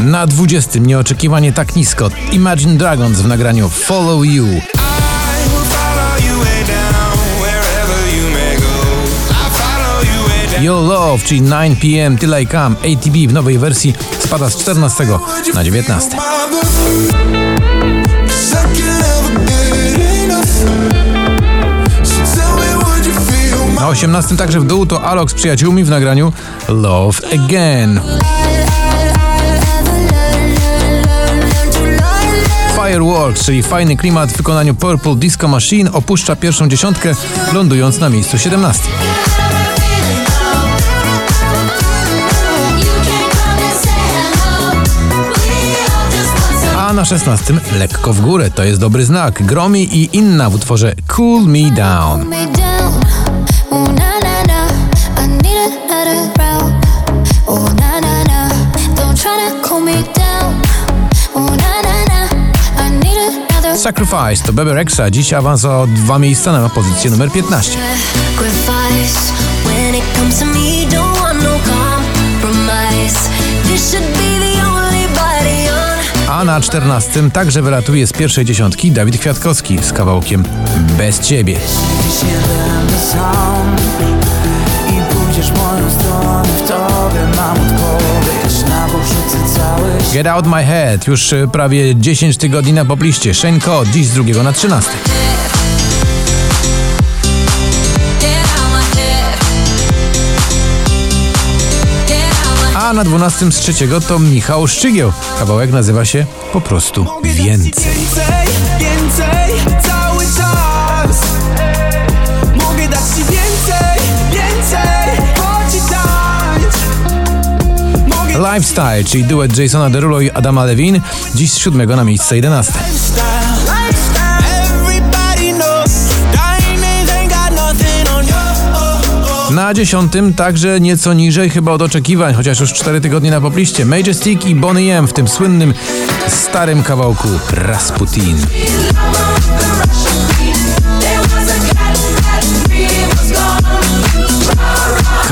Na 20 nieoczekiwanie tak nisko Imagine Dragons w nagraniu Follow You. Your Love, czyli 9pm Till I Come, ATB w nowej wersji spada z 14 na 19. Na 18 także w dół to Alok z przyjaciółmi w nagraniu Love Again. Czyli fajny klimat w wykonaniu Purple Disco Machine opuszcza pierwszą dziesiątkę, lądując na miejscu 17. A na 16 lekko w górę, to jest dobry znak. Gromi i inna w utworze Cool Me Down. Sacrifice to Bebe Rexha, dziś awans o dwa miejsca na pozycję numer 15. A na 14 także wylatuje z pierwszej dziesiątki Dawid Kwiatkowski z kawałkiem Bez Ciebie. I pójdziesz moją stronę, Get Out My Head, już y, prawie 10 tygodni na popliście. Shane Code, dziś z drugiego na 13. A na 12 z trzeciego to Michał Szczygieł. Kawałek nazywa się po prostu. Więcej, Lifestyle, czyli duet Jasona Derulo i Adama Levine, dziś z siódmego na miejsce 11. Na dziesiątym także nieco niżej chyba od oczekiwań, chociaż już cztery tygodnie na popliście. Majestic i Bonnie M w tym słynnym starym kawałku Rasputin.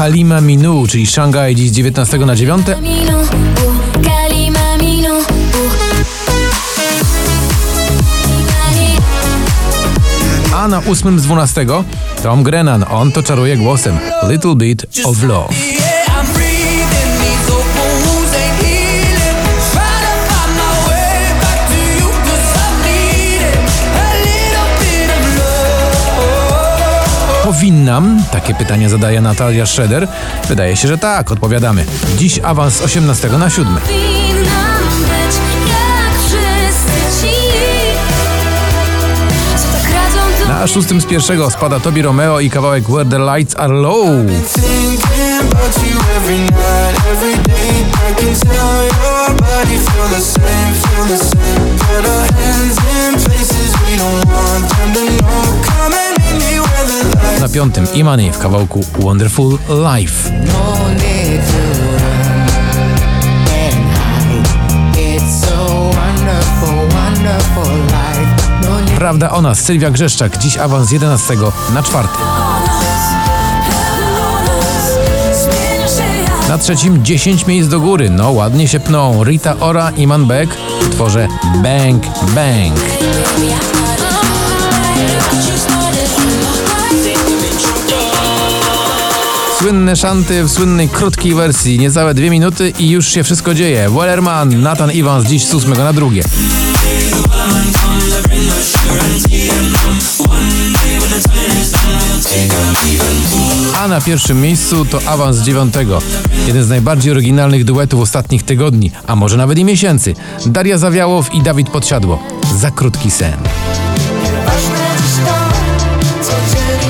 Kalima Minu, czyli Shanghai dziś 19 na 9. A na ósmym z 12 Tom Grennan, on to czaruje głosem Little Bit of Love. powinnam? Takie pytanie zadaje Natalia Schroeder. Wydaje się, że tak, odpowiadamy. Dziś awans 18 na 7. Na szóstym z pierwszego spada Tobi Romeo i kawałek Where the Lights Are Low. Every night, every day, I can tell your body feel the same, feel the same 2005 Imani w kawałku Wonderful Life. Prawda o nas, Sylwia Grzeszczak, dziś awans 11 na 4. Na trzecim 10 miejsc do góry. No ładnie się pną Rita Ora i Man Beck w utworze Bang Bang. Słynne szanty w słynnej krótkiej wersji, niecałe dwie minuty i już się wszystko dzieje. Wellerman, Nathan Evans dziś z ósmego na drugie. A na pierwszym miejscu to awans dziewiątego. Jeden z najbardziej oryginalnych duetów ostatnich tygodni, a może nawet i miesięcy. Daria Zawiałow i Dawid Podsiadło. Za krótki sen. Ważne to, co